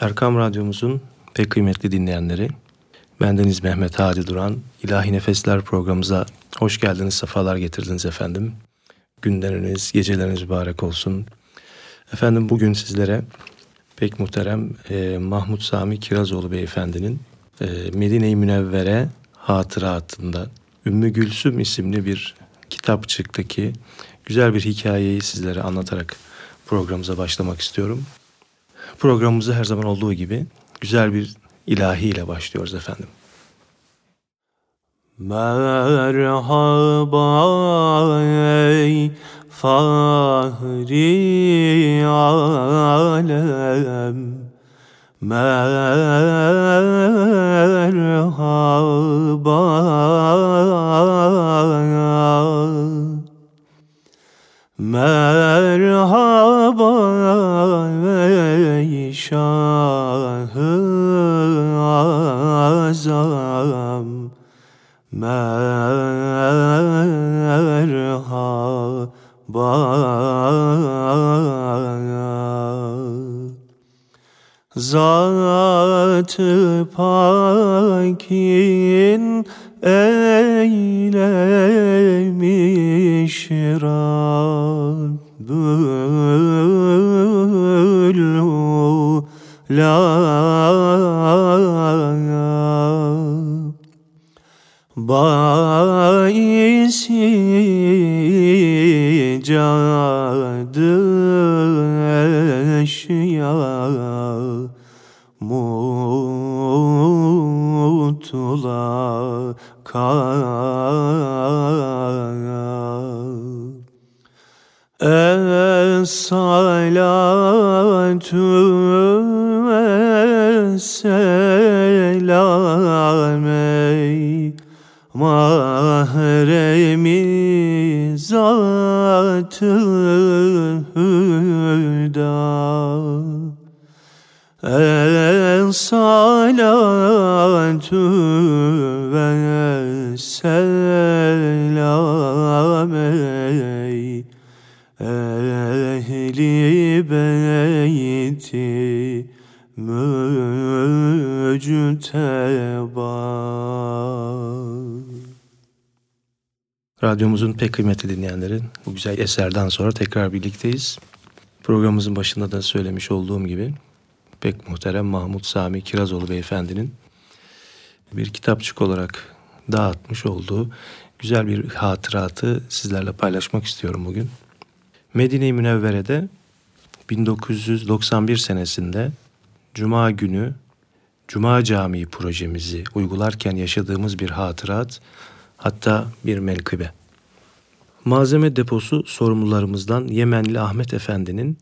Erkam Radyomuzun pek kıymetli dinleyenleri, bendeniz Mehmet Hadi Duran, İlahi Nefesler programımıza hoş geldiniz, sefalar getirdiniz efendim. Günleriniz, geceleriniz mübarek olsun. Efendim bugün sizlere pek muhterem e, Mahmut Sami Kirazoğlu Beyefendinin e, Medine-i Münevvere hatıratında Ümmü Gülsüm isimli bir kitapçıktaki güzel bir hikayeyi sizlere anlatarak programımıza başlamak istiyorum. Programımızı her zaman olduğu gibi güzel bir ilahi ile başlıyoruz efendim. Merhaba ey fahri alem Merhaba Merhaba ey Şah-ı Azam. Merhaba Zat-ı pakin eylemiş Rabbül Ula. Baisi cadı eşya mutlaka Es-salatu ve-selam ey mahremi zat-ı hüda Es-salatu ve-selam ey ehli beyti mücteba Radyomuzun pek kıymetli dinleyenleri bu güzel eserden sonra tekrar birlikteyiz. Programımızın başında da söylemiş olduğum gibi pek muhterem Mahmut Sami Kirazoğlu Beyefendinin bir kitapçık olarak dağıtmış olduğu güzel bir hatıratı sizlerle paylaşmak istiyorum bugün. Medine-i Münevvere'de 1991 senesinde Cuma günü Cuma Camii projemizi uygularken yaşadığımız bir hatırat, hatta bir menkıbe. Malzeme deposu sorumlularımızdan Yemenli Ahmet Efendi'nin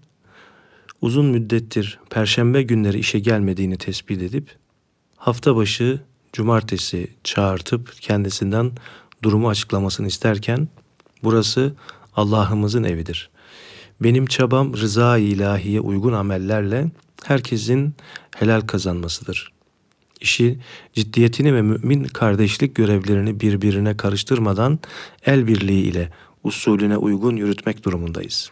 uzun müddettir perşembe günleri işe gelmediğini tespit edip hafta başı cumartesi çağırtıp kendisinden durumu açıklamasını isterken burası Allah'ımızın evidir. Benim çabam rıza ilahiye uygun amellerle herkesin helal kazanmasıdır. İşi ciddiyetini ve mümin kardeşlik görevlerini birbirine karıştırmadan el birliği ile usulüne uygun yürütmek durumundayız.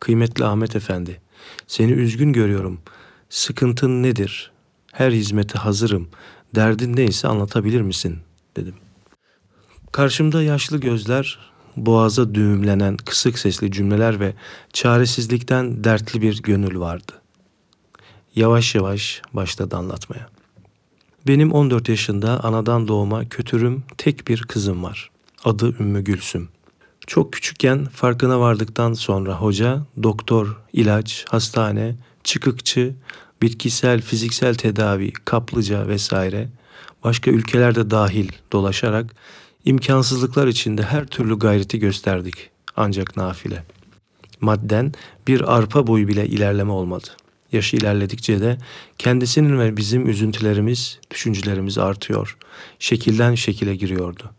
Kıymetli Ahmet Efendi, seni üzgün görüyorum. Sıkıntın nedir? Her hizmete hazırım. Derdin neyse anlatabilir misin? dedim. Karşımda yaşlı gözler, boğaza düğümlenen kısık sesli cümleler ve çaresizlikten dertli bir gönül vardı. Yavaş yavaş başladı anlatmaya. Benim 14 yaşında anadan doğma kötürüm tek bir kızım var. Adı Ümmü Gülsüm. Çok küçükken farkına vardıktan sonra hoca, doktor, ilaç, hastane, çıkıkçı, bitkisel, fiziksel tedavi, kaplıca vesaire başka ülkelerde dahil dolaşarak imkansızlıklar içinde her türlü gayreti gösterdik. Ancak nafile. Madden bir arpa boyu bile ilerleme olmadı. Yaşı ilerledikçe de kendisinin ve bizim üzüntülerimiz, düşüncelerimiz artıyor. Şekilden şekile giriyordu.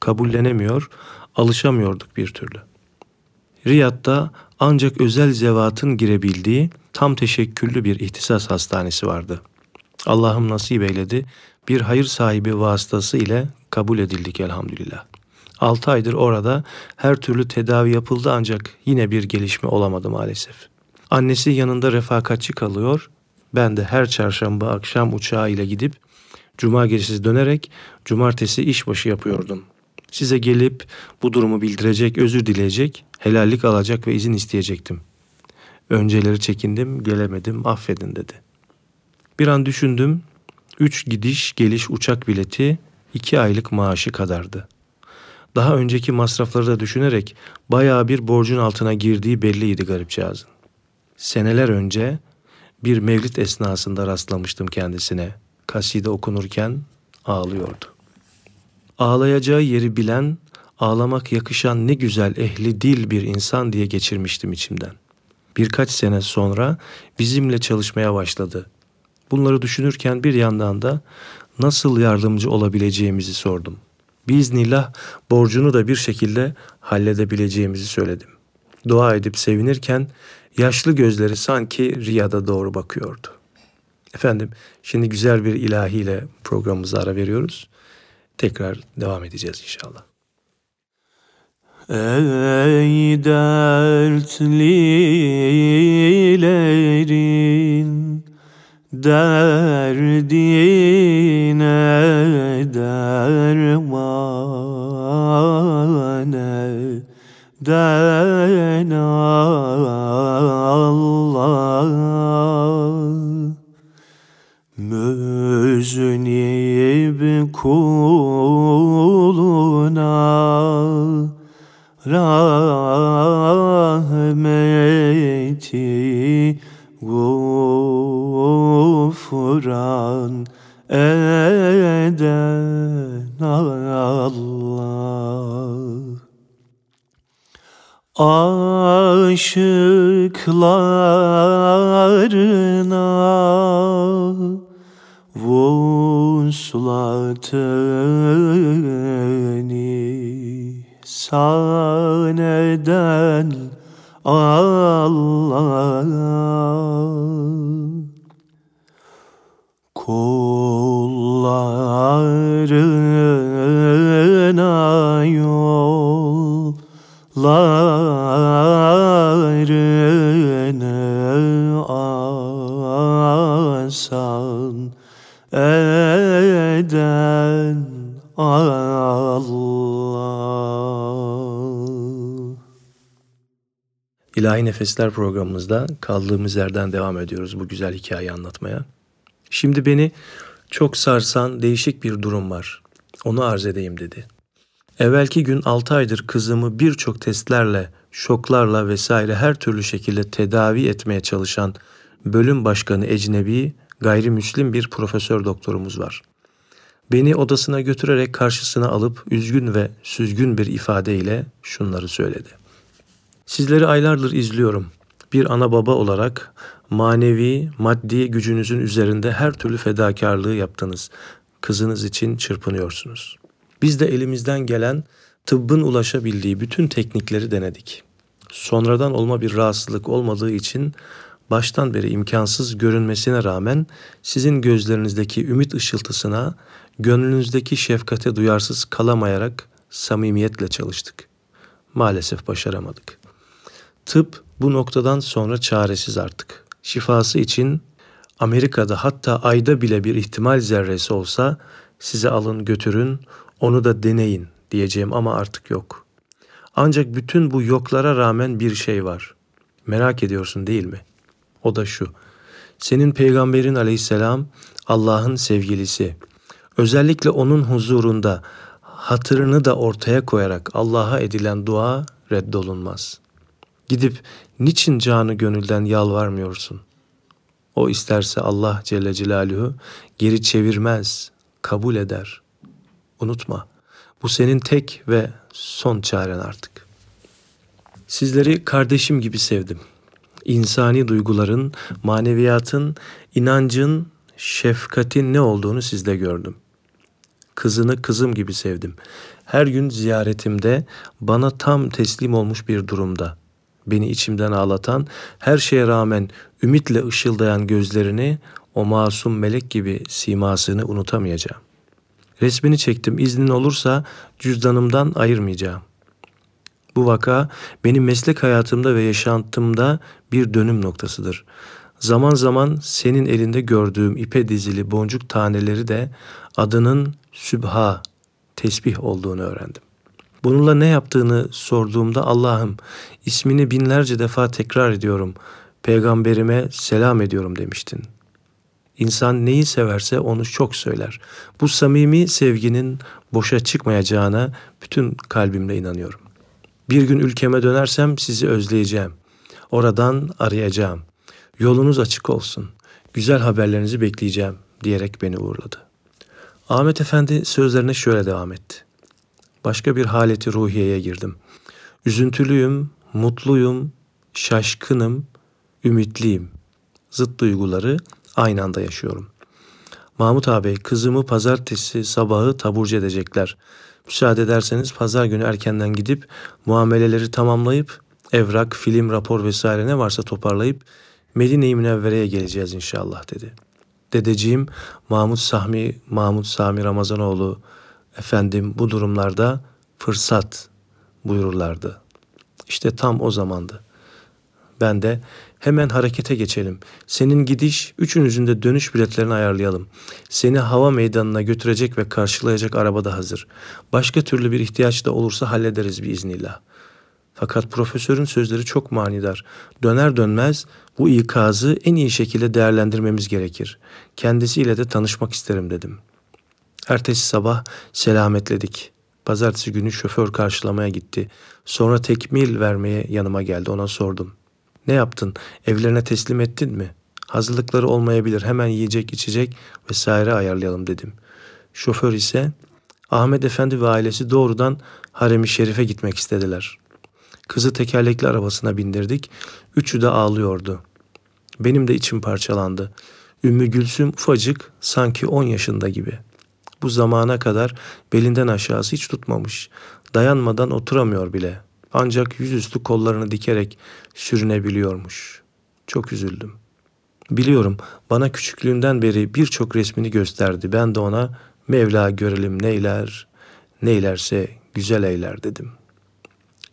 Kabullenemiyor, alışamıyorduk bir türlü. Riyad'da ancak özel zevatın girebildiği tam teşekküllü bir ihtisas hastanesi vardı. Allah'ım nasip eyledi. Bir hayır sahibi vasıtası ile kabul edildik elhamdülillah. 6 aydır orada her türlü tedavi yapıldı ancak yine bir gelişme olamadı maalesef. Annesi yanında refakatçi kalıyor, Ben de her çarşamba akşam uçağı ile gidip cuma gecesi dönerek cumartesi işbaşı yapıyordum. Size gelip bu durumu bildirecek, özür dileyecek, helallik alacak ve izin isteyecektim. Önceleri çekindim, gelemedim, affedin dedi. Bir an düşündüm, üç gidiş geliş uçak bileti iki aylık maaşı kadardı. Daha önceki masrafları da düşünerek bayağı bir borcun altına girdiği belliydi garipcağızın. Seneler önce bir mevlit esnasında rastlamıştım kendisine. Kaside okunurken ağlıyordu. Ağlayacağı yeri bilen, ağlamak yakışan ne güzel ehli dil bir insan diye geçirmiştim içimden. Birkaç sene sonra bizimle çalışmaya başladı. Bunları düşünürken bir yandan da nasıl yardımcı olabileceğimizi sordum. Biiznillah borcunu da bir şekilde halledebileceğimizi söyledim. Dua edip sevinirken yaşlı gözleri sanki riyada doğru bakıyordu. Efendim şimdi güzel bir ilahiyle programımıza ara veriyoruz. Tekrar devam edeceğiz inşallah. Ey dertlilerin derdine dermane den Allah müznib kuluna rahmeti gufran eden Allah. Aşıklarına vuslatını san eden Allah İlahi Nefesler programımızda kaldığımız yerden devam ediyoruz bu güzel hikayeyi anlatmaya. Şimdi beni çok sarsan değişik bir durum var. Onu arz edeyim dedi. Evvelki gün 6 aydır kızımı birçok testlerle, şoklarla vesaire her türlü şekilde tedavi etmeye çalışan bölüm başkanı ecnebi, gayrimüslim bir profesör doktorumuz var. Beni odasına götürerek karşısına alıp üzgün ve süzgün bir ifadeyle şunları söyledi. Sizleri aylardır izliyorum. Bir ana baba olarak manevi, maddi gücünüzün üzerinde her türlü fedakarlığı yaptınız. Kızınız için çırpınıyorsunuz. Biz de elimizden gelen tıbbın ulaşabildiği bütün teknikleri denedik. Sonradan olma bir rahatsızlık olmadığı için baştan beri imkansız görünmesine rağmen sizin gözlerinizdeki ümit ışıltısına, gönlünüzdeki şefkate duyarsız kalamayarak samimiyetle çalıştık. Maalesef başaramadık. Tıp bu noktadan sonra çaresiz artık. Şifası için Amerika'da hatta ayda bile bir ihtimal zerresi olsa size alın götürün onu da deneyin diyeceğim ama artık yok. Ancak bütün bu yoklara rağmen bir şey var. Merak ediyorsun değil mi? O da şu. Senin peygamberin aleyhisselam Allah'ın sevgilisi. Özellikle onun huzurunda hatırını da ortaya koyarak Allah'a edilen dua reddolunmaz. Gidip niçin canı gönülden yalvarmıyorsun? O isterse Allah Celle Celaluhu geri çevirmez, kabul eder. Unutma, bu senin tek ve son çaren artık. Sizleri kardeşim gibi sevdim. İnsani duyguların, maneviyatın, inancın, şefkatin ne olduğunu sizde gördüm. Kızını kızım gibi sevdim. Her gün ziyaretimde bana tam teslim olmuş bir durumda. Beni içimden ağlatan, her şeye rağmen ümitle ışıldayan gözlerini, o masum melek gibi simasını unutamayacağım. Resmini çektim, iznin olursa cüzdanımdan ayırmayacağım. Bu vaka benim meslek hayatımda ve yaşantımda bir dönüm noktasıdır. Zaman zaman senin elinde gördüğüm ipe dizili boncuk taneleri de adının Sübha, tesbih olduğunu öğrendim. Bununla ne yaptığını sorduğumda Allah'ım ismini binlerce defa tekrar ediyorum. Peygamberime selam ediyorum demiştin. İnsan neyi severse onu çok söyler. Bu samimi sevginin boşa çıkmayacağına bütün kalbimle inanıyorum. Bir gün ülkeme dönersem sizi özleyeceğim. Oradan arayacağım. Yolunuz açık olsun. Güzel haberlerinizi bekleyeceğim diyerek beni uğurladı. Ahmet Efendi sözlerine şöyle devam etti. Başka bir haleti ruhiyeye girdim. Üzüntülüyüm, mutluyum, şaşkınım, ümitliyim. Zıt duyguları aynı anda yaşıyorum. Mahmut ağabey kızımı pazartesi sabahı taburcu edecekler. Müsaade ederseniz pazar günü erkenden gidip muameleleri tamamlayıp evrak, film, rapor vesaire ne varsa toparlayıp Medine-i Münevvere'ye geleceğiz inşallah dedi. Dedeciğim Mahmut Sahmi, Mahmut Sami Ramazanoğlu efendim bu durumlarda fırsat buyururlardı. İşte tam o zamandı. Ben de hemen harekete geçelim. Senin gidiş, üçünüzün de dönüş biletlerini ayarlayalım. Seni hava meydanına götürecek ve karşılayacak araba da hazır. Başka türlü bir ihtiyaç da olursa hallederiz biiznillah. Fakat profesörün sözleri çok manidar. Döner dönmez bu ikazı en iyi şekilde değerlendirmemiz gerekir. Kendisiyle de tanışmak isterim dedim. Ertesi sabah selametledik. Pazartesi günü şoför karşılamaya gitti. Sonra tekmil vermeye yanıma geldi. Ona sordum. Ne yaptın? Evlerine teslim ettin mi? Hazırlıkları olmayabilir. Hemen yiyecek, içecek vesaire ayarlayalım dedim. Şoför ise Ahmet Efendi ve ailesi doğrudan Harem-i Şerif'e gitmek istediler. Kızı tekerlekli arabasına bindirdik. Üçü de ağlıyordu. Benim de içim parçalandı. Ümmü Gülsüm ufacık, sanki on yaşında gibi. Bu zamana kadar belinden aşağısı hiç tutmamış. Dayanmadan oturamıyor bile. Ancak yüzüstü kollarını dikerek sürünebiliyormuş. Çok üzüldüm. Biliyorum bana küçüklüğünden beri birçok resmini gösterdi. Ben de ona Mevla görelim neyler, neylerse güzel eyler dedim.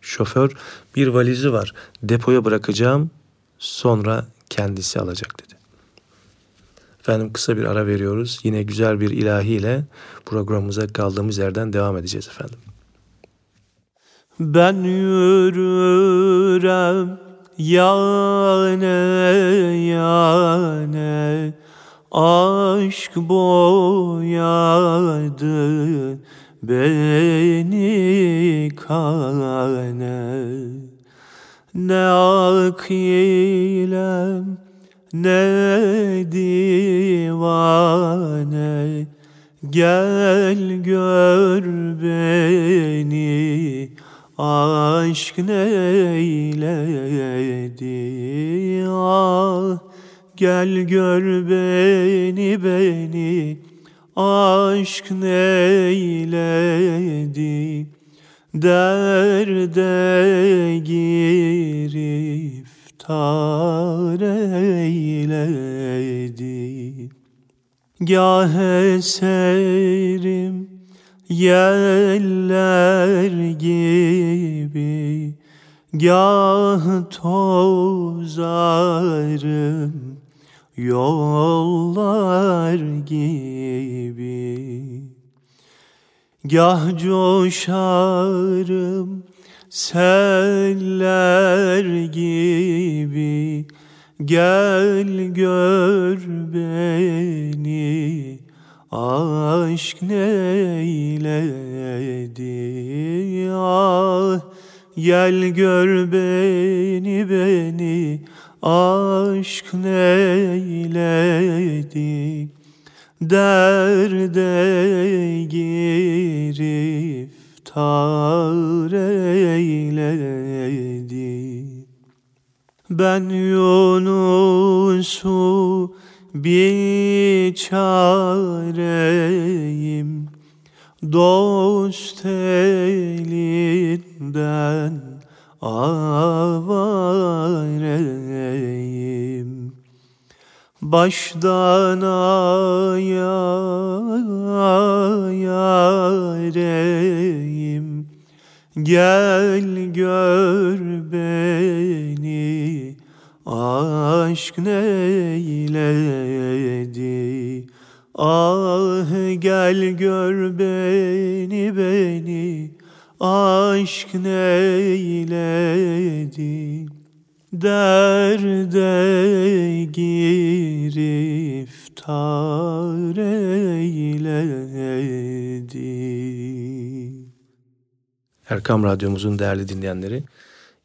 Şoför bir valizi var depoya bırakacağım sonra kendisi alacak dedi. Efendim kısa bir ara veriyoruz. Yine güzel bir ilahiyle programımıza kaldığımız yerden devam edeceğiz efendim. Ben yürürem yane yane Aşk boyadı beni kane Ne akilem ne divane Gel gör beni aşk neyledi? Ah Gel gör beni beni aşk neyledi? Derde girip tar eyledi. Gah eserim yeller gibi Gah tozarım yollar gibi. Gah coşarım seller gibi Gel gör beni. Aşk neyledi? Ah Gel gör beni beni. Aşk neyledi? Derde giriftar eyledi. Ben Yunus'u biçareyim Dost elinden avareyim Baştan ayareyim Gel gör beni aşk neyledi? Ah gel gör beni beni aşk neyledi? Derde giriftar eyledi Erkam Radyomuzun değerli dinleyenleri,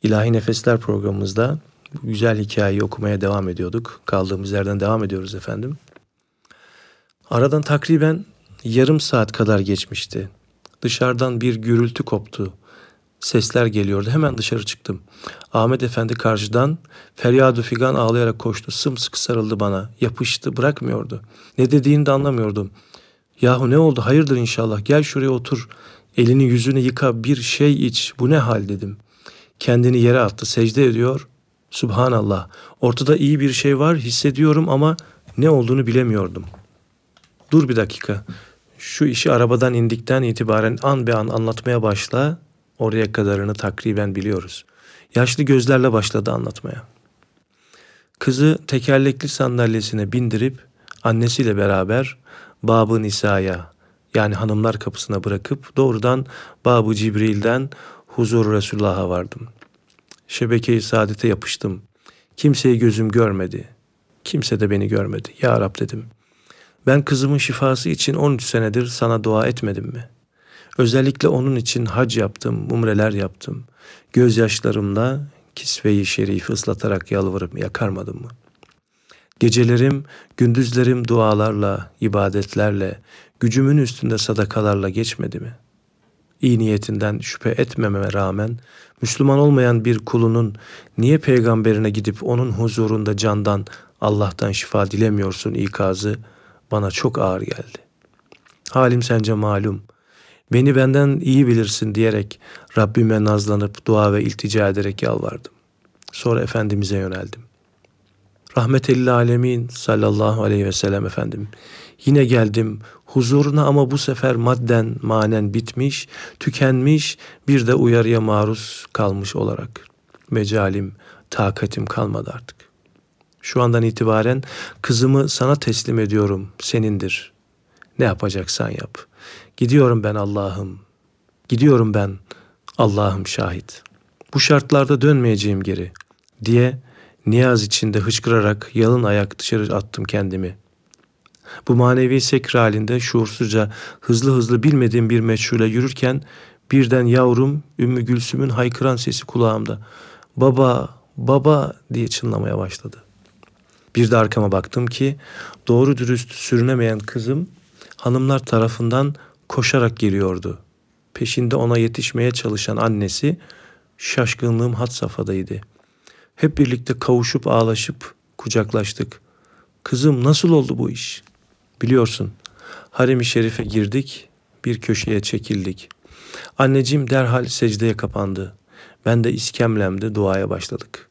İlahi Nefesler programımızda bu güzel hikayeyi okumaya devam ediyorduk. Kaldığımız yerden devam ediyoruz efendim. Aradan takriben yarım saat kadar geçmişti. Dışarıdan bir gürültü koptu. Sesler geliyordu. Hemen dışarı çıktım. Ahmet Efendi karşıdan feryadu figan ağlayarak koştu. Sımsıkı sarıldı bana. Yapıştı, bırakmıyordu. Ne dediğini de anlamıyordum. Yahu ne oldu? Hayırdır inşallah. Gel şuraya otur. Elini yüzünü yıka bir şey iç. Bu ne hal dedim. Kendini yere attı. Secde ediyor. Subhanallah. Ortada iyi bir şey var hissediyorum ama ne olduğunu bilemiyordum. Dur bir dakika. Şu işi arabadan indikten itibaren an be an anlatmaya başla. Oraya kadarını takriben biliyoruz. Yaşlı gözlerle başladı anlatmaya. Kızı tekerlekli sandalyesine bindirip annesiyle beraber Babı Nisa'ya yani hanımlar kapısına bırakıp doğrudan Babı Cibril'den huzur Resulullah'a vardım. Şebekeyi saadete yapıştım. Kimseyi gözüm görmedi. Kimse de beni görmedi. Ya Rab dedim. Ben kızımın şifası için 13 senedir sana dua etmedim mi? Özellikle onun için hac yaptım, umreler yaptım. Gözyaşlarımla kisveyi şerifi ıslatarak yalvarıp yakarmadım mı? Gecelerim, gündüzlerim dualarla, ibadetlerle, gücümün üstünde sadakalarla geçmedi mi? İyi niyetinden şüphe etmememe rağmen Müslüman olmayan bir kulunun niye peygamberine gidip onun huzurunda candan Allah'tan şifa dilemiyorsun ikazı bana çok ağır geldi. Halim sence malum. Beni benden iyi bilirsin diyerek Rabbime nazlanıp dua ve iltica ederek yalvardım. Sonra Efendimiz'e yöneldim. Rahmetellil alemin sallallahu aleyhi ve sellem efendim. Yine geldim huzuruna ama bu sefer madden manen bitmiş, tükenmiş, bir de uyarıya maruz kalmış olarak. Mecalim, takatim kalmadı artık. Şu andan itibaren kızımı sana teslim ediyorum, senindir. Ne yapacaksan yap. Gidiyorum ben Allah'ım. Gidiyorum ben Allah'ım şahit. Bu şartlarda dönmeyeceğim geri diye niyaz içinde hıçkırarak yalın ayak dışarı attım kendimi. Bu manevi sekir halinde şuursuzca hızlı hızlı bilmediğim bir meçhule yürürken birden yavrum Ümmü Gülsüm'ün haykıran sesi kulağımda. Baba, baba diye çınlamaya başladı. Bir de arkama baktım ki doğru dürüst sürünemeyen kızım hanımlar tarafından koşarak geliyordu. Peşinde ona yetişmeye çalışan annesi şaşkınlığım had safhadaydı. Hep birlikte kavuşup ağlaşıp kucaklaştık. Kızım nasıl oldu bu iş? Biliyorsun harem-i şerife girdik, bir köşeye çekildik. Anneciğim derhal secdeye kapandı. Ben de iskemlemde duaya başladık.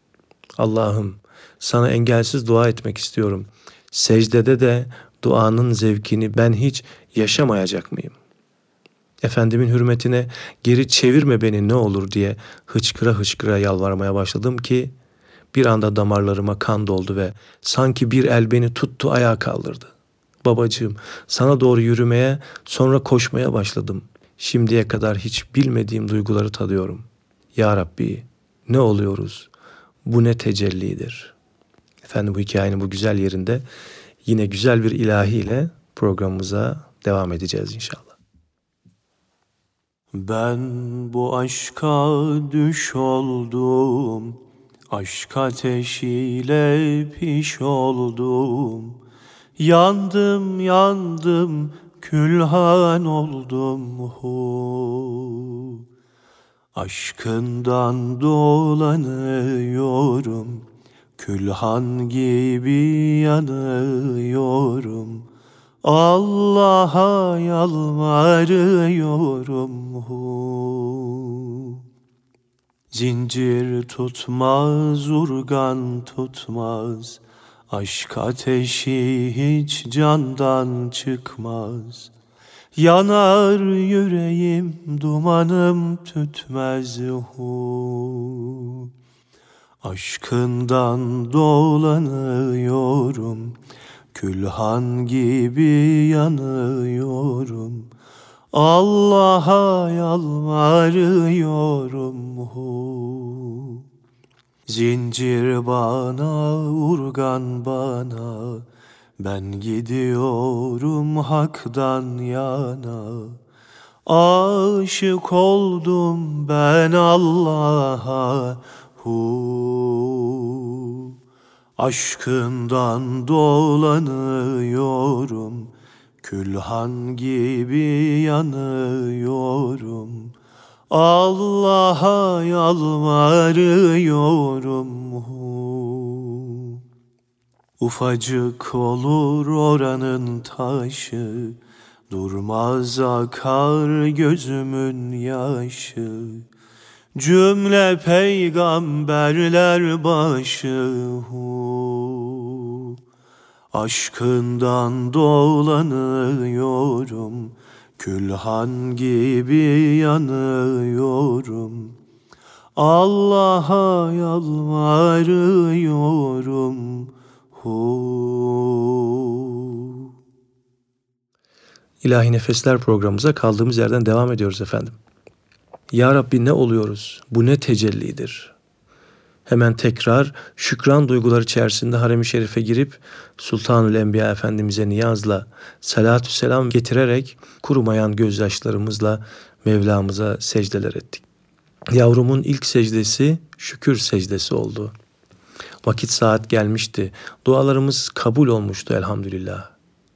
Allah'ım sana engelsiz dua etmek istiyorum. Secdede de duanın zevkini ben hiç yaşamayacak mıyım? Efendimin hürmetine geri çevirme beni ne olur diye hıçkıra hıçkıra yalvarmaya başladım ki bir anda damarlarıma kan doldu ve sanki bir el beni tuttu ayağa kaldırdı. Babacığım sana doğru yürümeye sonra koşmaya başladım. Şimdiye kadar hiç bilmediğim duyguları tadıyorum. Ya Rabbi ne oluyoruz? Bu ne tecellidir? Efendim bu hikayenin bu güzel yerinde yine güzel bir ilahiyle programımıza devam edeceğiz inşallah. Ben bu aşka düş oldum, aşk ateşiyle piş oldum. Yandım yandım külhan oldum hu. Aşkından dolanıyorum, külhan gibi yanıyorum. Allah'a yalvarıyorum hu. Zincir tutmaz, urgan tutmaz, Aşk ateşi hiç candan çıkmaz. Yanar yüreğim dumanım tütmez hu. Aşkından dolanıyorum Külhan gibi yanıyorum Allah'a yalvarıyorum hu. Zincir bana, urgan bana Ben gidiyorum haktan yana. Aşık oldum ben Allah'a hu. Aşkından dolanıyorum Külhan gibi yanıyorum Allah'a yalvarıyorum hu. Ufacık olur oranın taşı Durmaz akar gözümün yaşı Cümle peygamberler başı hu. Aşkından dolanıyorum Külhan gibi yanıyorum Allah'a yalvarıyorum hu. İlahi Nefesler programımıza kaldığımız yerden devam ediyoruz efendim. Ya Rabbi ne oluyoruz? Bu ne tecellidir? Hemen tekrar şükran duyguları içerisinde harem-i şerife girip Sultanül Enbiya Efendimiz'e niyazla salatü selam getirerek kurumayan gözyaşlarımızla Mevlamıza secdeler ettik. Yavrumun ilk secdesi şükür secdesi oldu. Vakit saat gelmişti. Dualarımız kabul olmuştu elhamdülillah.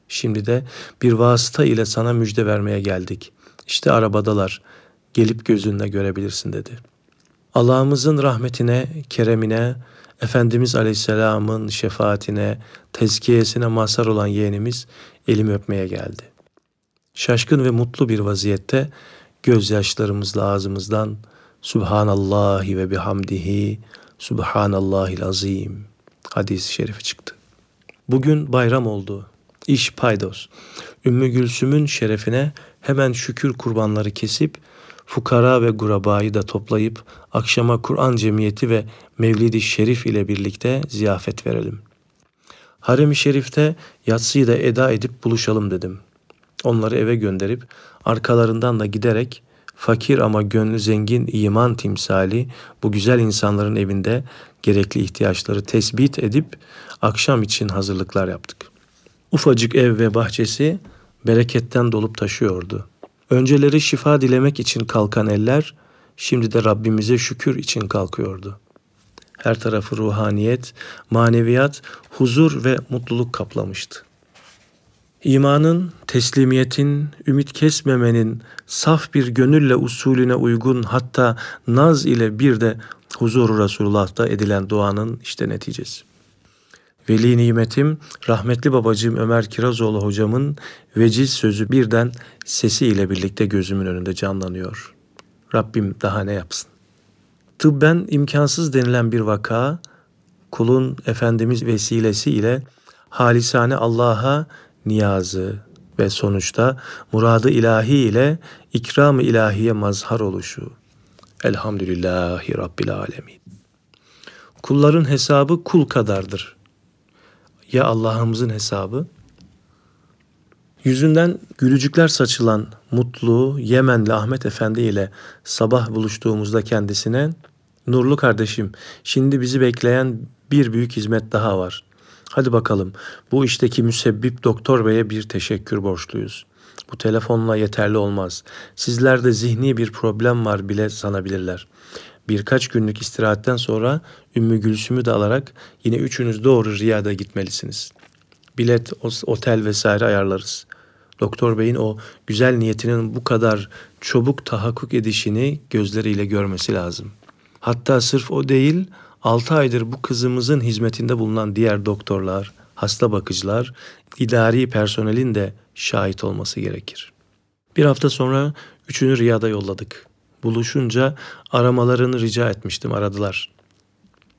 Şimdi de bir vasıta ile sana müjde vermeye geldik. İşte arabadalar. Gelip gözünle görebilirsin dedi. Allah'ımızın rahmetine, keremine, Efendimiz Aleyhisselam'ın şefaatine, tezkiyesine mazhar olan yeğenimiz elimi öpmeye geldi. Şaşkın ve mutlu bir vaziyette gözyaşlarımızla ağzımızdan Subhanallahi ve bihamdihi Subhanallahil azim hadis-i şerifi çıktı. Bugün bayram oldu. İş paydos. Ümmü Gülsüm'ün şerefine hemen şükür kurbanları kesip fukara ve gurabayı da toplayıp akşama Kur'an cemiyeti ve Mevlid-i Şerif ile birlikte ziyafet verelim. Harem-i Şerif'te yatsıyı da eda edip buluşalım dedim. Onları eve gönderip arkalarından da giderek fakir ama gönlü zengin iman timsali bu güzel insanların evinde gerekli ihtiyaçları tespit edip akşam için hazırlıklar yaptık. Ufacık ev ve bahçesi bereketten dolup taşıyordu. Önceleri şifa dilemek için kalkan eller, şimdi de Rabbimize şükür için kalkıyordu. Her tarafı ruhaniyet, maneviyat, huzur ve mutluluk kaplamıştı. İmanın, teslimiyetin, ümit kesmemenin, saf bir gönülle usulüne uygun hatta naz ile bir de huzuru Resulullah'ta edilen duanın işte neticesi. Veli nimetim, rahmetli babacığım Ömer Kirazoğlu hocamın veciz sözü birden sesiyle birlikte gözümün önünde canlanıyor. Rabbim daha ne yapsın? Tıbben imkansız denilen bir vaka, kulun Efendimiz vesilesi ile halisane Allah'a niyazı ve sonuçta muradı ilahi ile ikram-ı ilahiye mazhar oluşu. Elhamdülillahi Rabbil Alemin. Kulların hesabı kul kadardır. Ya Allah'ımızın hesabı? Yüzünden gülücükler saçılan mutlu Yemenli Ahmet Efendi ile sabah buluştuğumuzda kendisine Nurlu kardeşim şimdi bizi bekleyen bir büyük hizmet daha var. Hadi bakalım bu işteki müsebbip doktor beye bir teşekkür borçluyuz. Bu telefonla yeterli olmaz. Sizlerde zihni bir problem var bile sanabilirler. Birkaç günlük istirahatten sonra Ümmü Gülsüm'ü de alarak yine üçünüz doğru Riyad'a gitmelisiniz. Bilet, otel vesaire ayarlarız. Doktor Bey'in o güzel niyetinin bu kadar çabuk tahakkuk edişini gözleriyle görmesi lazım. Hatta sırf o değil, 6 aydır bu kızımızın hizmetinde bulunan diğer doktorlar, hasta bakıcılar, idari personelin de şahit olması gerekir. Bir hafta sonra üçünü Riyad'a yolladık. Buluşunca aramalarını rica etmiştim, aradılar.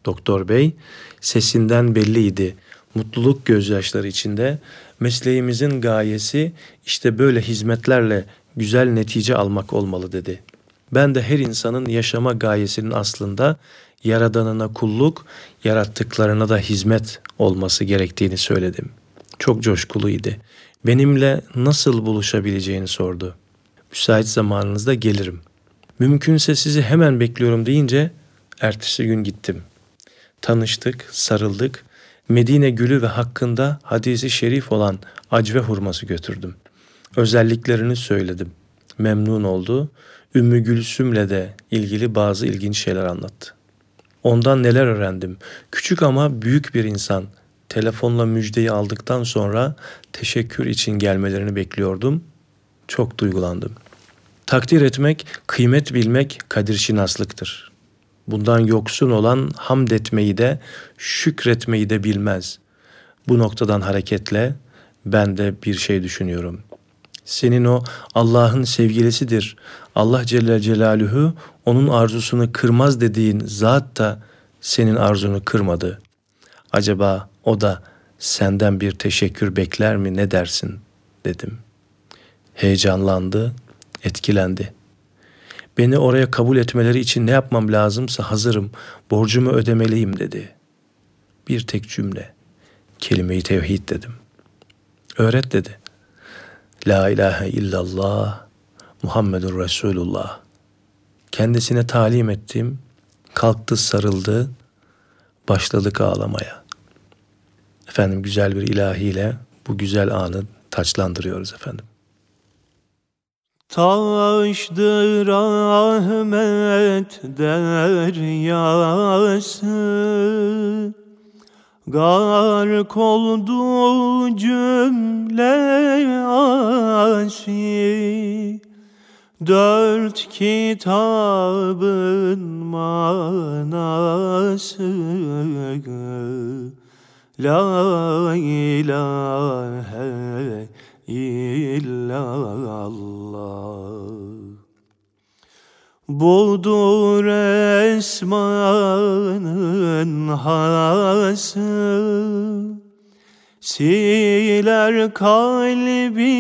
Doktor Bey sesinden belliydi. Mutluluk gözyaşları içinde mesleğimizin gayesi işte böyle hizmetlerle güzel netice almak olmalı dedi. Ben de her insanın yaşama gayesinin aslında yaradanına kulluk, yarattıklarına da hizmet olması gerektiğini söyledim. Çok coşkuluydu. Benimle nasıl buluşabileceğini sordu. Müsait zamanınızda gelirim. Mümkünse sizi hemen bekliyorum deyince ertesi gün gittim. Tanıştık, sarıldık. Medine gülü ve hakkında hadisi şerif olan acve hurması götürdüm. Özelliklerini söyledim. Memnun oldu. Ümmü Gülsüm'le de ilgili bazı ilginç şeyler anlattı. Ondan neler öğrendim. Küçük ama büyük bir insan. Telefonla müjdeyi aldıktan sonra teşekkür için gelmelerini bekliyordum. Çok duygulandım. Takdir etmek, kıymet bilmek kadir şinaslıktır. Bundan yoksun olan hamd etmeyi de, şükretmeyi de bilmez. Bu noktadan hareketle ben de bir şey düşünüyorum. Senin o Allah'ın sevgilisidir. Allah Celle Celaluhu onun arzusunu kırmaz dediğin zat da senin arzunu kırmadı. Acaba o da senden bir teşekkür bekler mi ne dersin dedim. Heyecanlandı, etkilendi. Beni oraya kabul etmeleri için ne yapmam lazımsa hazırım, borcumu ödemeliyim dedi. Bir tek cümle, kelime-i tevhid dedim. Öğret dedi. La ilahe illallah, Muhammedur Resulullah. Kendisine talim ettim, kalktı sarıldı, başladık ağlamaya. Efendim güzel bir ilahiyle bu güzel anı taçlandırıyoruz efendim. Taşdır rahmet deryası. Gark oldu cümle asi. Dört kitabın manası. La ilahe illallah. Budur esmanın hası. Siler kalbinden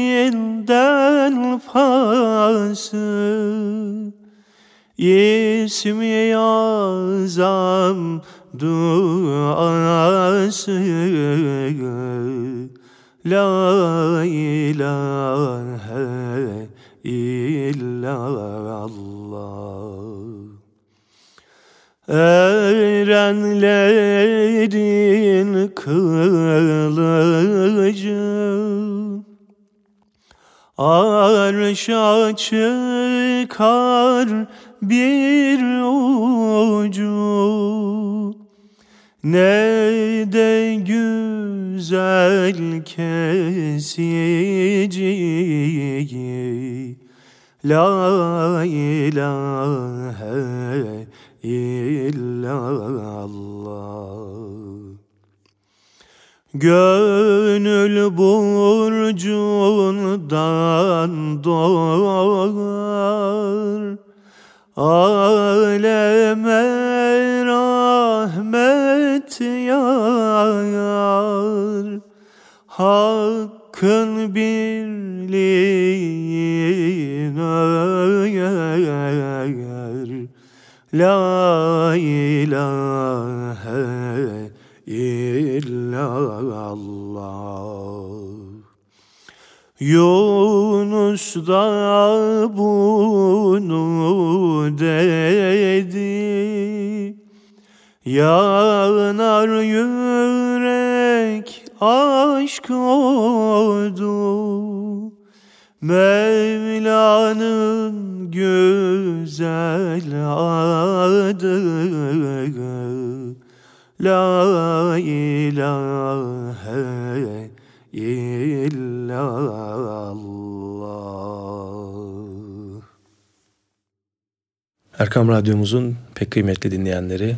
pası İsmi azam duası La ilahe illallah. Erenlerin kılıcı Arşa çıkar bir ucu. Ne de güzel kesici La ilahe illallah. Gönül burcundan doğar. Aleme rahmet yağar Hakkın birliğin öğer. La ilahe illallah. Yunus da bunu dedi Yanar yürek aşk oldu. Mevla'nın güzel adı. La ilahe illallah. Erkam Radyomuzun pek kıymetli dinleyenleri,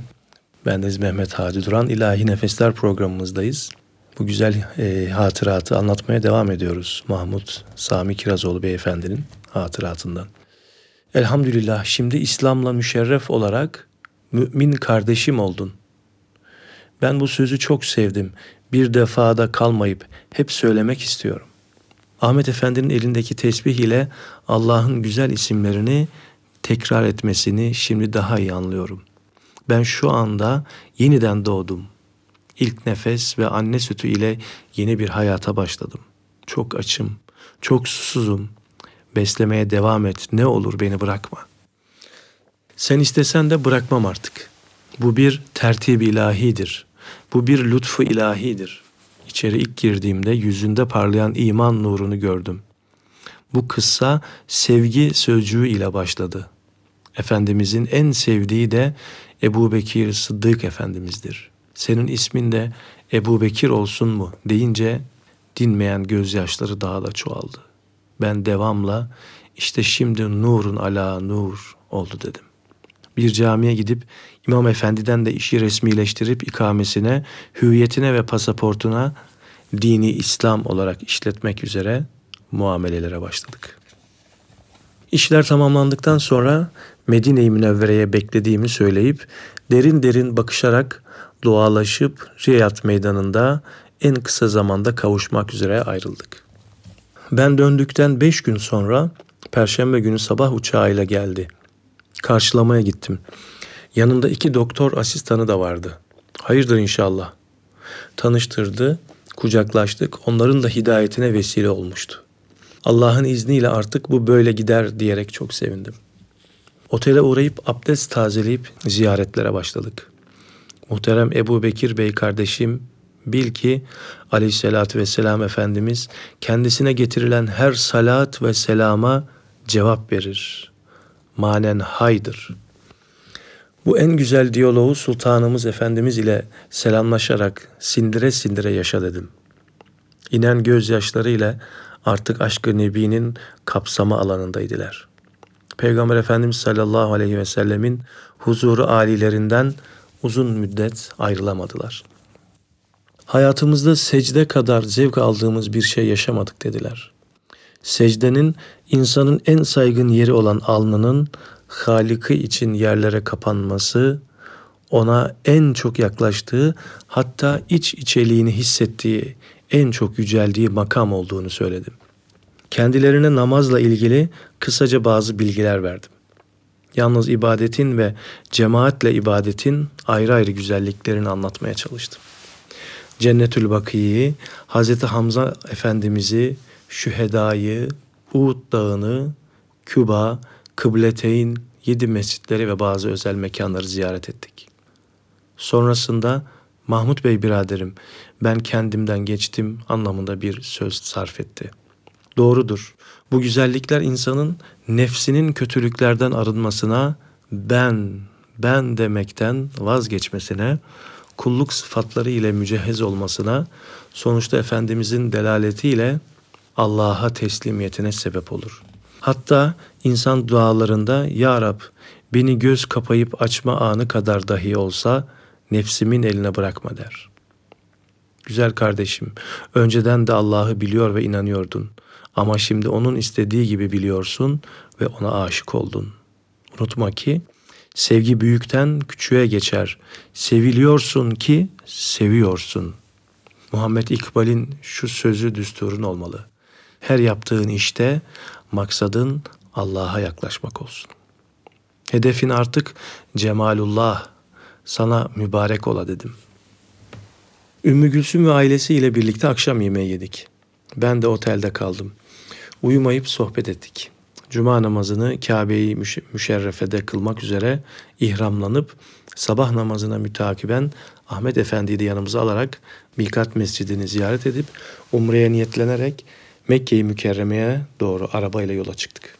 bendeniz Mehmet Hadi Duran, İlahi Nefesler programımızdayız. Bu güzel e, hatıratı anlatmaya devam ediyoruz. Mahmut Sami Kirazoğlu beyefendinin hatıratından. Elhamdülillah şimdi İslam'la müşerref olarak mümin kardeşim oldun. Ben bu sözü çok sevdim. Bir defada kalmayıp hep söylemek istiyorum. Ahmet Efendi'nin elindeki tesbih ile Allah'ın güzel isimlerini tekrar etmesini şimdi daha iyi anlıyorum. Ben şu anda yeniden doğdum. İlk nefes ve anne sütü ile yeni bir hayata başladım. Çok açım, çok susuzum. Beslemeye devam et, ne olur beni bırakma. Sen istesen de bırakmam artık. Bu bir tertib ilahidir. Bu bir lütfu ilahidir. İçeri ilk girdiğimde yüzünde parlayan iman nurunu gördüm. Bu kıssa sevgi sözcüğü ile başladı. Efendimizin en sevdiği de Ebu Bekir Sıddık Efendimiz'dir. Senin ismin de Ebu Bekir olsun mu deyince dinmeyen gözyaşları daha da çoğaldı. Ben devamla işte şimdi nurun ala nur oldu dedim. Bir camiye gidip İmam Efendi'den de işi resmileştirip ikamesine, hüviyetine ve pasaportuna dini İslam olarak işletmek üzere muamelelere başladık. İşler tamamlandıktan sonra Medine-i Münevvere'ye beklediğimi söyleyip derin derin bakışarak dualaşıp Riyad meydanında en kısa zamanda kavuşmak üzere ayrıldık. Ben döndükten beş gün sonra Perşembe günü sabah uçağıyla geldi. Karşılamaya gittim. Yanında iki doktor asistanı da vardı. Hayırdır inşallah. Tanıştırdı, kucaklaştık. Onların da hidayetine vesile olmuştu. Allah'ın izniyle artık bu böyle gider diyerek çok sevindim. Otele uğrayıp abdest tazeleyip ziyaretlere başladık. Muhterem Ebu Bekir Bey kardeşim bil ki aleyhissalatü vesselam Efendimiz kendisine getirilen her salat ve selama cevap verir. Manen haydır. Bu en güzel diyaloğu Sultanımız Efendimiz ile selamlaşarak sindire sindire yaşa dedim. İnen gözyaşlarıyla artık aşkı Nebi'nin kapsama alanındaydılar. Peygamber Efendimiz sallallahu aleyhi ve sellemin huzuru alilerinden uzun müddet ayrılamadılar. Hayatımızda secde kadar zevk aldığımız bir şey yaşamadık dediler. Secdenin insanın en saygın yeri olan alnının Halik'i için yerlere kapanması, ona en çok yaklaştığı hatta iç içeliğini hissettiği, en çok yüceldiği makam olduğunu söyledim. Kendilerine namazla ilgili kısaca bazı bilgiler verdim. Yalnız ibadetin ve cemaatle ibadetin ayrı ayrı güzelliklerini anlatmaya çalıştım. Cennetül Baki'yi, Hazreti Hamza Efendimiz'i, Şüheda'yı, Uhud Dağı'nı, Küba, Kıbleteyn, yedi mescitleri ve bazı özel mekanları ziyaret ettik. Sonrasında Mahmut Bey biraderim ben kendimden geçtim anlamında bir söz sarf etti. Doğrudur. Bu güzellikler insanın nefsinin kötülüklerden arınmasına, ben, ben demekten vazgeçmesine, kulluk sıfatları ile mücehhez olmasına, sonuçta Efendimizin delaletiyle Allah'a teslimiyetine sebep olur. Hatta insan dualarında Ya Rab beni göz kapayıp açma anı kadar dahi olsa nefsimin eline bırakma der. Güzel kardeşim, önceden de Allah'ı biliyor ve inanıyordun. Ama şimdi onun istediği gibi biliyorsun ve ona aşık oldun. Unutma ki sevgi büyükten küçüğe geçer. Seviliyorsun ki seviyorsun. Muhammed İkbal'in şu sözü düsturun olmalı. Her yaptığın işte maksadın Allah'a yaklaşmak olsun. Hedefin artık cemalullah, sana mübarek ola dedim. Ümmü Gülsüm ve ailesiyle birlikte akşam yemeği yedik. Ben de otelde kaldım. Uyumayıp sohbet ettik. Cuma namazını Kabe'yi müşerrefede kılmak üzere ihramlanıp sabah namazına mütakiben Ahmet Efendi'yi de yanımıza alarak Mikat Mescidini ziyaret edip Umre'ye niyetlenerek Mekke-i Mükerreme'ye doğru arabayla yola çıktık.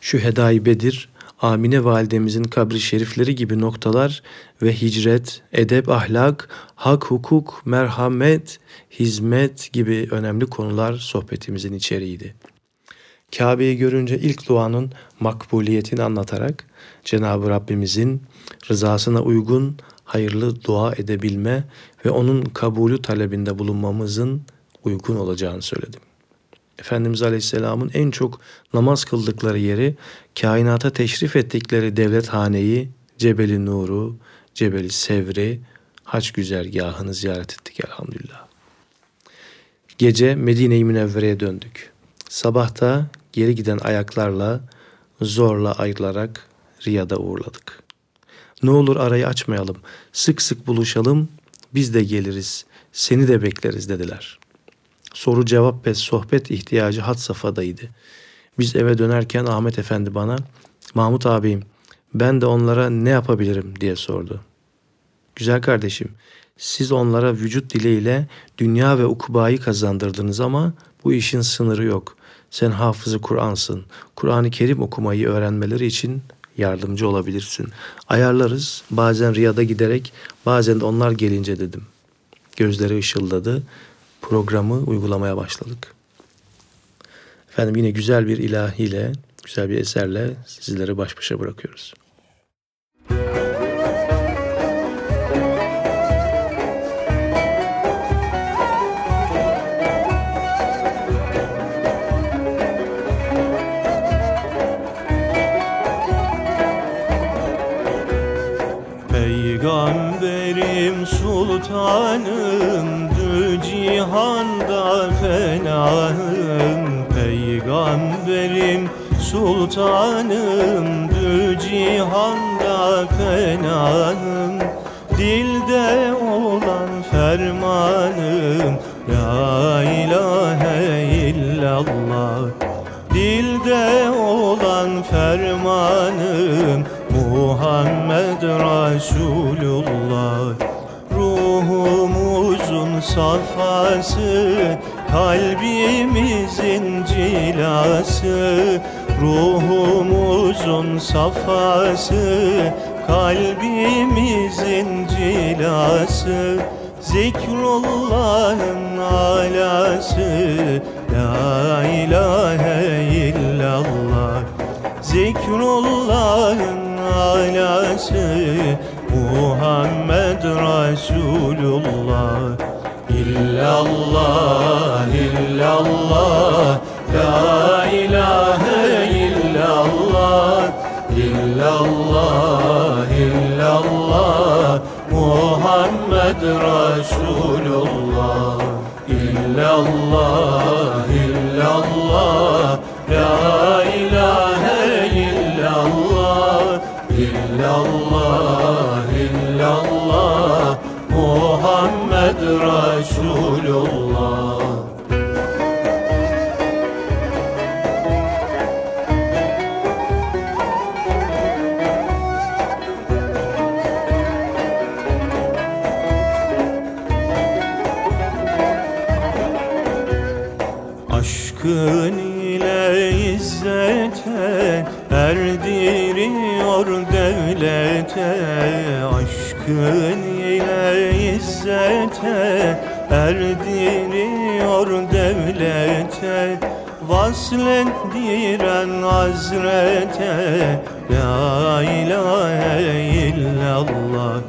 Şu Hedai Bedir, Amine validemizin kabri şerifleri gibi noktalar ve hicret, edep, ahlak, hak, hukuk, merhamet, hizmet gibi önemli konular sohbetimizin içeriğiydi. Kabe'yi görünce ilk duanın makbuliyetini anlatarak Cenab-ı Rabbimizin rızasına uygun hayırlı dua edebilme ve onun kabulü talebinde bulunmamızın uygun olacağını söyledim. Efendimiz Aleyhisselam'ın en çok namaz kıldıkları yeri, kainata teşrif ettikleri devlet haneyi, Cebeli Nur'u, Cebeli Sevri, haç güzergahını ziyaret ettik elhamdülillah. Gece Medine-i Münevvere'ye döndük. Sabahta geri giden ayaklarla zorla ayrılarak Riyad'a uğurladık. Ne olur arayı açmayalım. Sık sık buluşalım. Biz de geliriz. Seni de bekleriz dediler. Soru cevap ve sohbet ihtiyacı had safhadaydı. Biz eve dönerken Ahmet Efendi bana Mahmut abim ben de onlara ne yapabilirim diye sordu. Güzel kardeşim siz onlara vücut dileğiyle dünya ve ukubayı kazandırdınız ama bu işin sınırı yok. Sen hafızı Kur'ansın. Kur'an-ı Kerim okumayı öğrenmeleri için yardımcı olabilirsin. Ayarlarız. Bazen riyada giderek, bazen de onlar gelince dedim. Gözleri ışıldadı. Programı uygulamaya başladık. Efendim yine güzel bir ilahiyle, güzel bir eserle sizleri baş başa bırakıyoruz. Peygamberim sultanım cihanda fenahım Peygamberim sultanım. Dü cihanda fenahım Dilde olan fermanım. La ilahe illallah Dilde olan fermanım. Muhammed Resulullah safası Kalbimizin cilası Ruhumuzun safası Kalbimizin cilası Zikrullah'ın alası La ilahe illallah. Zikrullah'ın alası Muhammed Resulullah İllallah, illallah La ilahe illallah. İllallah, illallah Muhammed Resulullah İllallah, illallah La Resulullah. Aşkın ile izzete erdiriyor devlete. Aşkın izzete erdiriyor devlete. Vaslettiren hazrete La ilahe illallah.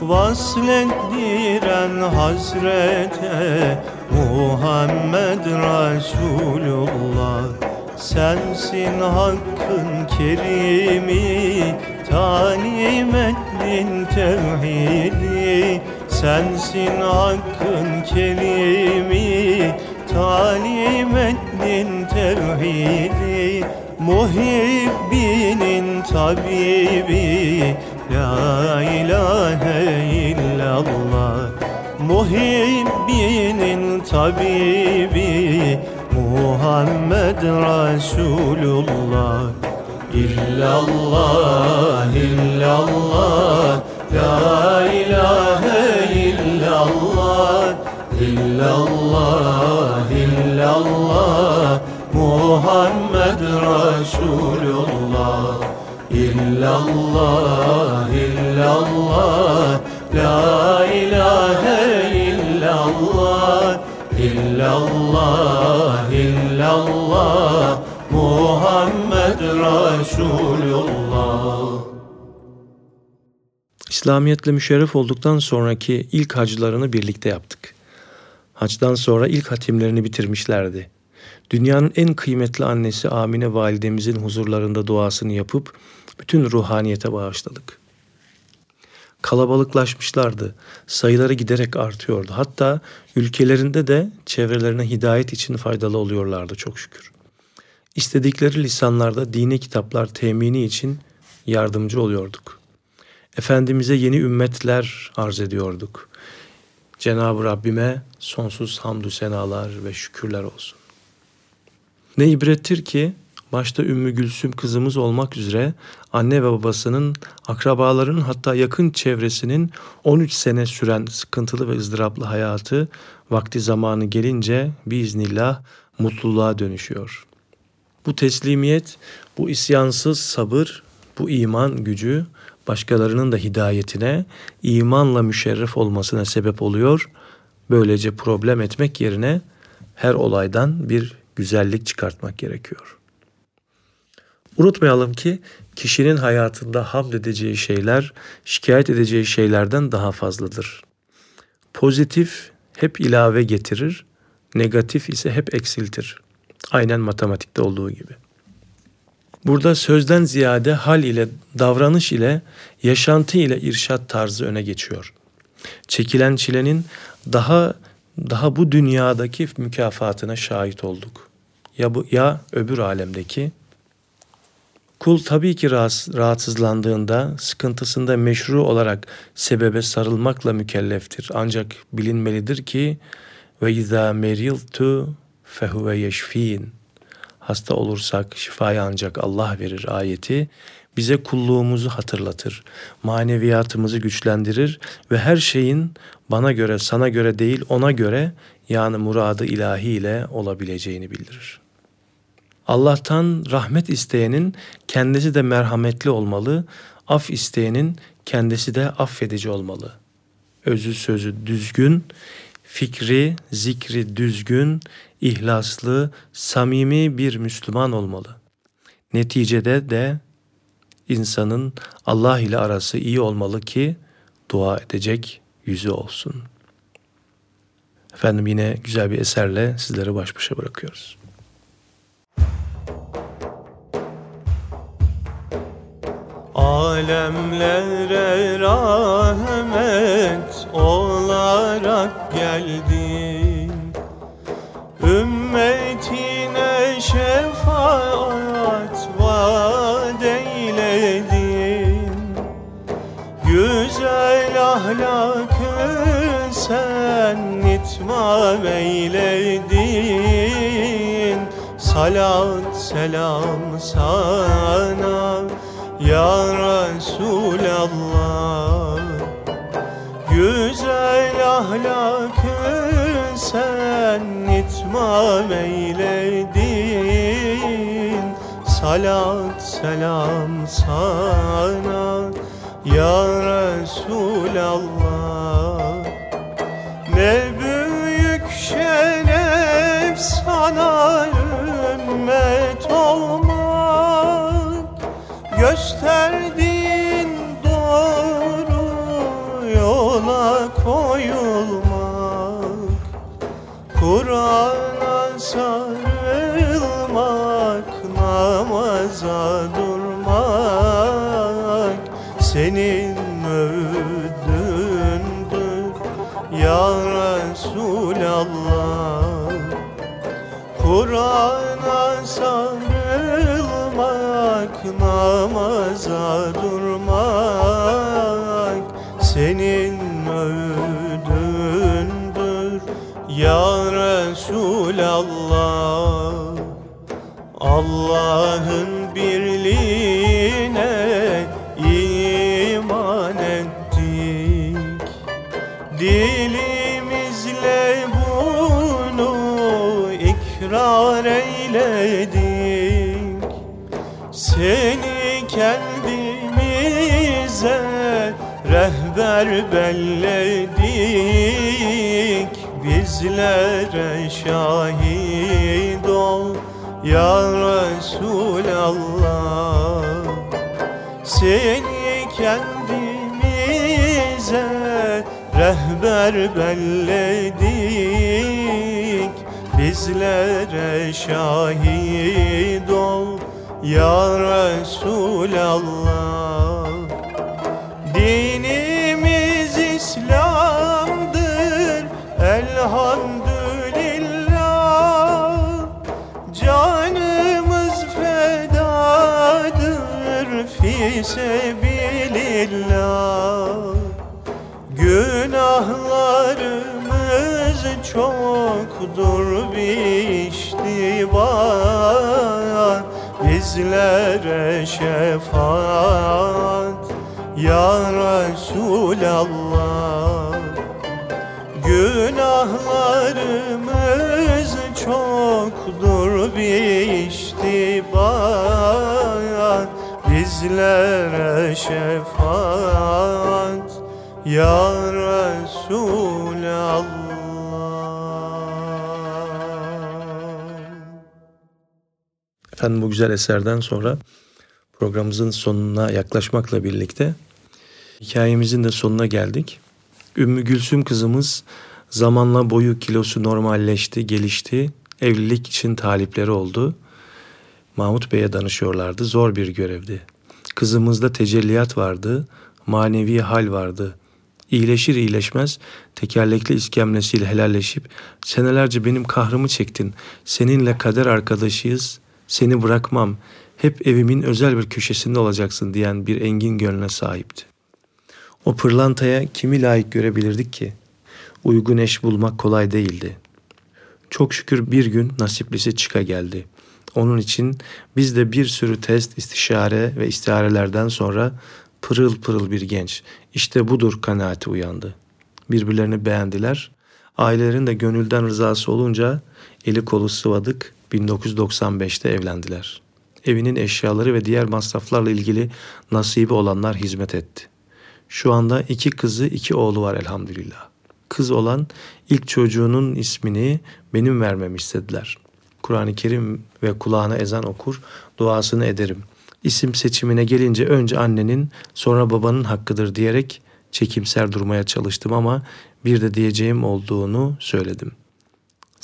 Vaslettiren hazrete Muhammed Resulullah. Sensin hakkın kerimi Talim ettin tevhidi Sensin hakkın kerimi Talim ettin tevhidi Muhibbinin tabibi. La ilahe illallah Muhibbinin tabibi. Muhammed Resulullah İllallah, illallah La ilahe illallah İllallah, illallah. Muhammed Resulullah. İllallah, illallah. La ilahe illallah. İllallah, illallah. Muhammed Resulullah İslamiyetle müşerref olduktan sonraki ilk haclarını birlikte yaptık. Haçtan sonra ilk hatimlerini bitirmişlerdi. Dünyanın en kıymetli annesi Amine validemizin huzurlarında duasını yapıp bütün ruhaniyete bağışladık. Kalabalıklaşmışlardı. Sayıları giderek artıyordu. Hatta ülkelerinde de çevrelerine hidayet için faydalı oluyorlardı çok şükür. İstedikleri lisanlarda dini kitaplar temini için yardımcı oluyorduk. Efendimiz'e yeni ümmetler arz ediyorduk. Cenab-ı Rabbime sonsuz hamdü senalar ve şükürler olsun. Ne ibrettir ki başta Ümmü Gülsüm kızımız olmak üzere anne ve babasının, akrabaların hatta yakın çevresinin 13 sene süren sıkıntılı ve ızdıraplı hayatı vakti zamanı gelince biiznillah mutluluğa dönüşüyor. Bu teslimiyet, bu isyansız sabır, bu iman gücü başkalarının da hidayetine, imanla müşerref olmasına sebep oluyor. Böylece problem etmek yerine her olaydan bir güzellik çıkartmak gerekiyor. Unutmayalım ki kişinin hayatında hamd edeceği şeyler şikayet edeceği şeylerden daha fazladır. Pozitif hep ilave getirir, negatif ise hep eksiltir. Aynen matematikte olduğu gibi. Burada sözden ziyade hal ile, davranış ile, yaşantı ile irşat tarzı öne geçiyor. Çekilen çilenin daha daha bu dünyadaki mükafatına şahit olduk. Ya bu ya öbür alemdeki Kul tabii ki rahatsızlandığında, sıkıntısında meşru olarak sebebe sarılmakla mükelleftir. Ancak bilinmelidir ki ve izâ meriltu fehuve yeşfîn hasta olursak şifayı ancak Allah verir ayeti bize kulluğumuzu hatırlatır. Maneviyatımızı güçlendirir ve her şeyin bana göre, sana göre değil ona göre yani muradı ilahi ile olabileceğini bildirir. Allah'tan rahmet isteyenin kendisi de merhametli olmalı, af isteyenin kendisi de affedici olmalı. Özü sözü düzgün, fikri, zikri düzgün, ihlaslı, samimi bir Müslüman olmalı. Neticede de insanın Allah ile arası iyi olmalı ki dua edecek yüzü olsun. Efendim yine güzel bir eserle sizleri baş başa bırakıyoruz. Alemlere rahmet olarak geldin şefaat vaat eyledin Güzel ahlakı sen itmam eyledin. Salat selam sana ya Resulallah. Güzel ahlakı sen itmam eyledin Salat selam sana Ya Resulallah. Ne büyük şeref sana ümmet olmak. Gösterdiğin doğru yola koyulmak. Kur'an'a sarılmak Kur'an'a sarılmak Namaza durmak Senin övdündür Ya Resulallah Allah'ın Seni kendimize rehber belledik. Bizlere şahit ol ya Resulallah. Seni kendimize rehber belledik. Bizlere şahit ol ya Resulallah Dinimiz İslam'dır elhamdülillah. Canımız fedadır fi sebil lillah Günahlarımız çoktur biştibar Bizlere şefaat ya Resulallah. Günahlarımız çoktur biştibar Bizlere şefaat ya Resulallah Efendim bu güzel eserden sonra programımızın sonuna yaklaşmakla birlikte hikayemizin de sonuna geldik. Ümmü Gülsüm kızımız zamanla boyu kilosu normalleşti, gelişti. Evlilik için talipleri oldu. Mahmut Bey'e danışıyorlardı. Zor bir görevdi. Kızımızda tecelliyat vardı, manevi hal vardı. İyileşir iyileşmez tekerlekli iskemlesiyle helalleşip senelerce benim kahrımı çektin. Seninle kader arkadaşıyız. Seni bırakmam. Hep evimin özel bir köşesinde olacaksın diyen bir engin gönlüne sahipti. O pırlantaya kimi layık görebilirdik ki? Uygun eş bulmak kolay değildi. Çok şükür bir gün nasiplisi çıka geldi. Onun için biz de bir sürü test, istişare ve istiharelerden sonra pırıl pırıl bir genç. İşte budur kanaati uyandı. Birbirlerini beğendiler. Ailelerin de gönülden rızası olunca eli kolu sıvadık 1995'te evlendiler. Evinin eşyaları ve diğer masraflarla ilgili nasibi olanlar hizmet etti. Şu anda iki kızı iki oğlu var elhamdülillah. Kız olan ilk çocuğunun ismini benim vermemi istediler. Kur'an-ı Kerim ve kulağına ezan okur, duasını ederim. İsim seçimine gelince önce annenin sonra babanın hakkıdır diyerek çekimser durmaya çalıştım ama bir de diyeceğim olduğunu söyledim.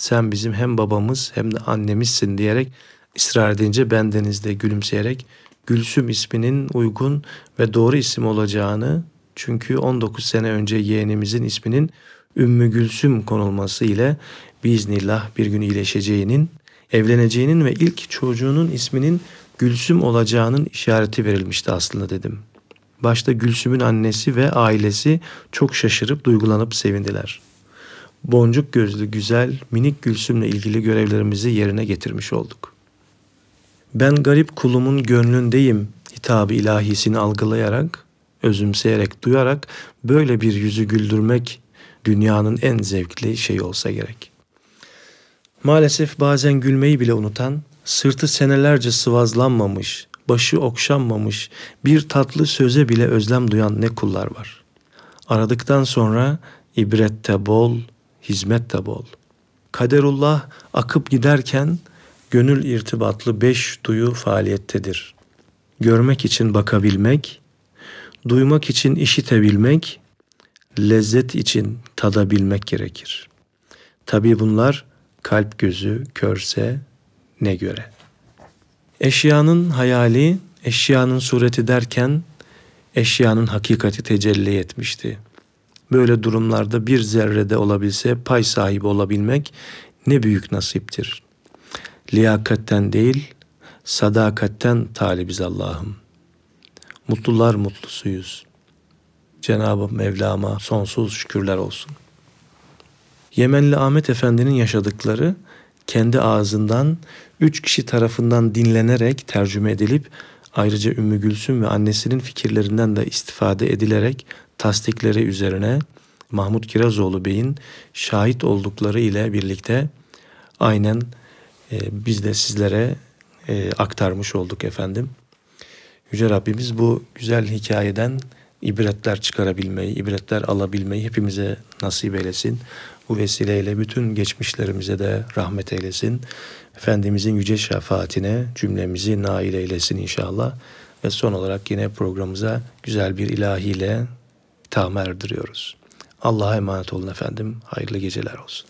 Sen bizim hem babamız hem de annemizsin diyerek ısrar edince bendenizde gülümseyerek Gülsüm isminin uygun ve doğru isim olacağını çünkü 19 sene önce yeğenimizin isminin Ümmü Gülsüm konulması ile biiznillah bir gün iyileşeceğinin, evleneceğinin ve ilk çocuğunun isminin Gülsüm olacağının işareti verilmişti aslında dedim. Başta Gülsüm'ün annesi ve ailesi çok şaşırıp duygulanıp sevindiler. Boncuk gözlü güzel minik Gülsüm'le ilgili görevlerimizi yerine getirmiş olduk. Ben garip kulumun gönlündeyim hitabı ilahisini algılayarak, özümseyerek, duyarak böyle bir yüzü güldürmek dünyanın en zevkli şeyi olsa gerek. Maalesef bazen gülmeyi bile unutan, sırtı senelerce sıvazlanmamış, başı okşanmamış, bir tatlı söze bile özlem duyan ne kullar var. Aradıktan sonra ibrette bol, hizmet de bol. Kaderullah akıp giderken gönül irtibatlı beş duyu faaliyettedir. Görmek için bakabilmek, duymak için işitebilmek, lezzet için tadabilmek gerekir. Tabii bunlar kalp gözü körse ne göre. Eşyanın hayali, eşyanın sureti derken eşyanın hakikati tecelli etmişti. Böyle durumlarda bir zerrede olabilse pay sahibi olabilmek ne büyük nasiptir. Liyakatten değil, sadakatten talibiz Allah'ım. Mutlular mutlusuyuz. Cenab-ı Mevlam'a sonsuz şükürler olsun. Yemenli Ahmet Efendi'nin yaşadıkları kendi ağzından üç kişi tarafından dinlenerek tercüme edilip ayrıca Ümmü Gülsüm ve annesinin fikirlerinden de istifade edilerek tasdikleri üzerine Mahmut Kirazoğlu Bey'in şahit oldukları ile birlikte aynen e, biz de sizlere e, aktarmış olduk efendim. Yüce Rabbimiz bu güzel hikayeden ibretler çıkarabilmeyi, ibretler alabilmeyi hepimize nasip eylesin. Bu vesileyle bütün geçmişlerimize de rahmet eylesin. Efendimizin yüce şefaatine cümlemizi nail eylesin inşallah. Ve son olarak yine programımıza güzel bir ilahiyle tam erdiriyoruz. Allah'a emanet olun efendim. Hayırlı geceler olsun.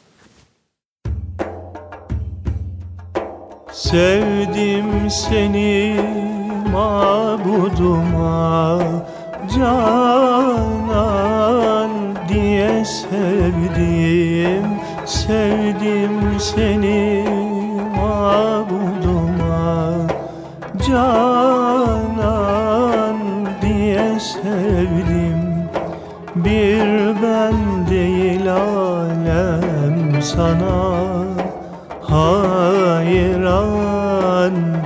Sevdim seni mabuduma canan diye sevdim Sevdim seni mabuduma canan diye sevdim bir ben değil alem sana. Hayran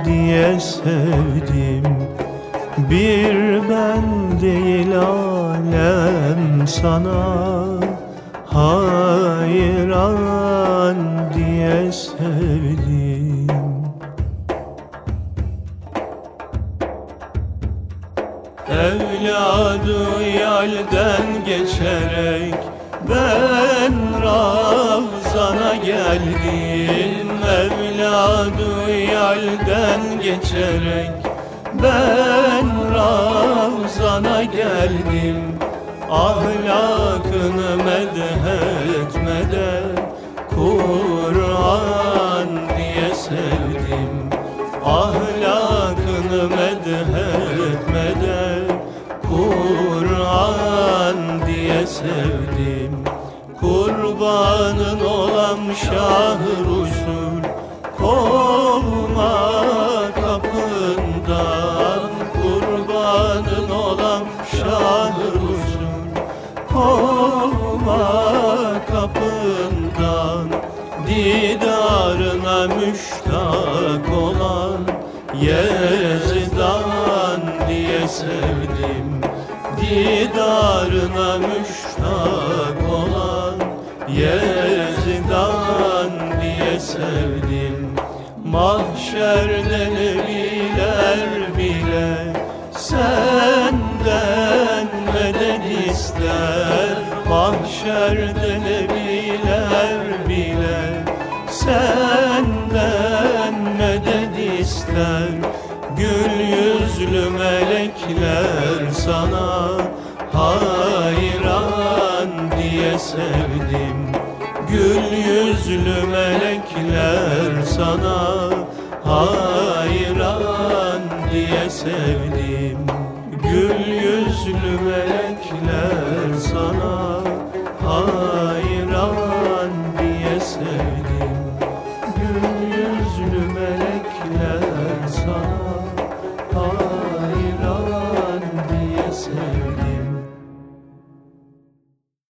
diye sevdim. Bir ben değil alem sana. Hayran diye sevdim. Evladı yalden geçerek ben Ravzan'a geldim. Evladı yalden geçerek ben Ravzan'a geldim. Ahlakını medhetmeden Kur'an diye sevdim. Ahlakını medhetmeden sevdim. Kurbanın olam şah Resul Kovma kapından. Kurbanın olam şah Resul Kovma kapından. Didarına müştak olan Yezdan diye sevdim Didarına müştak olan Yezdan diye sevdim. Mahşerde nebiler bile Senden medet ister. Mahşerde nebiler bile Senden medet ister. Gül yüzlü melekler sana sevdim. Gül yüzlü melekler sana hayran diye sevdim. Gül yüzlü melekler sana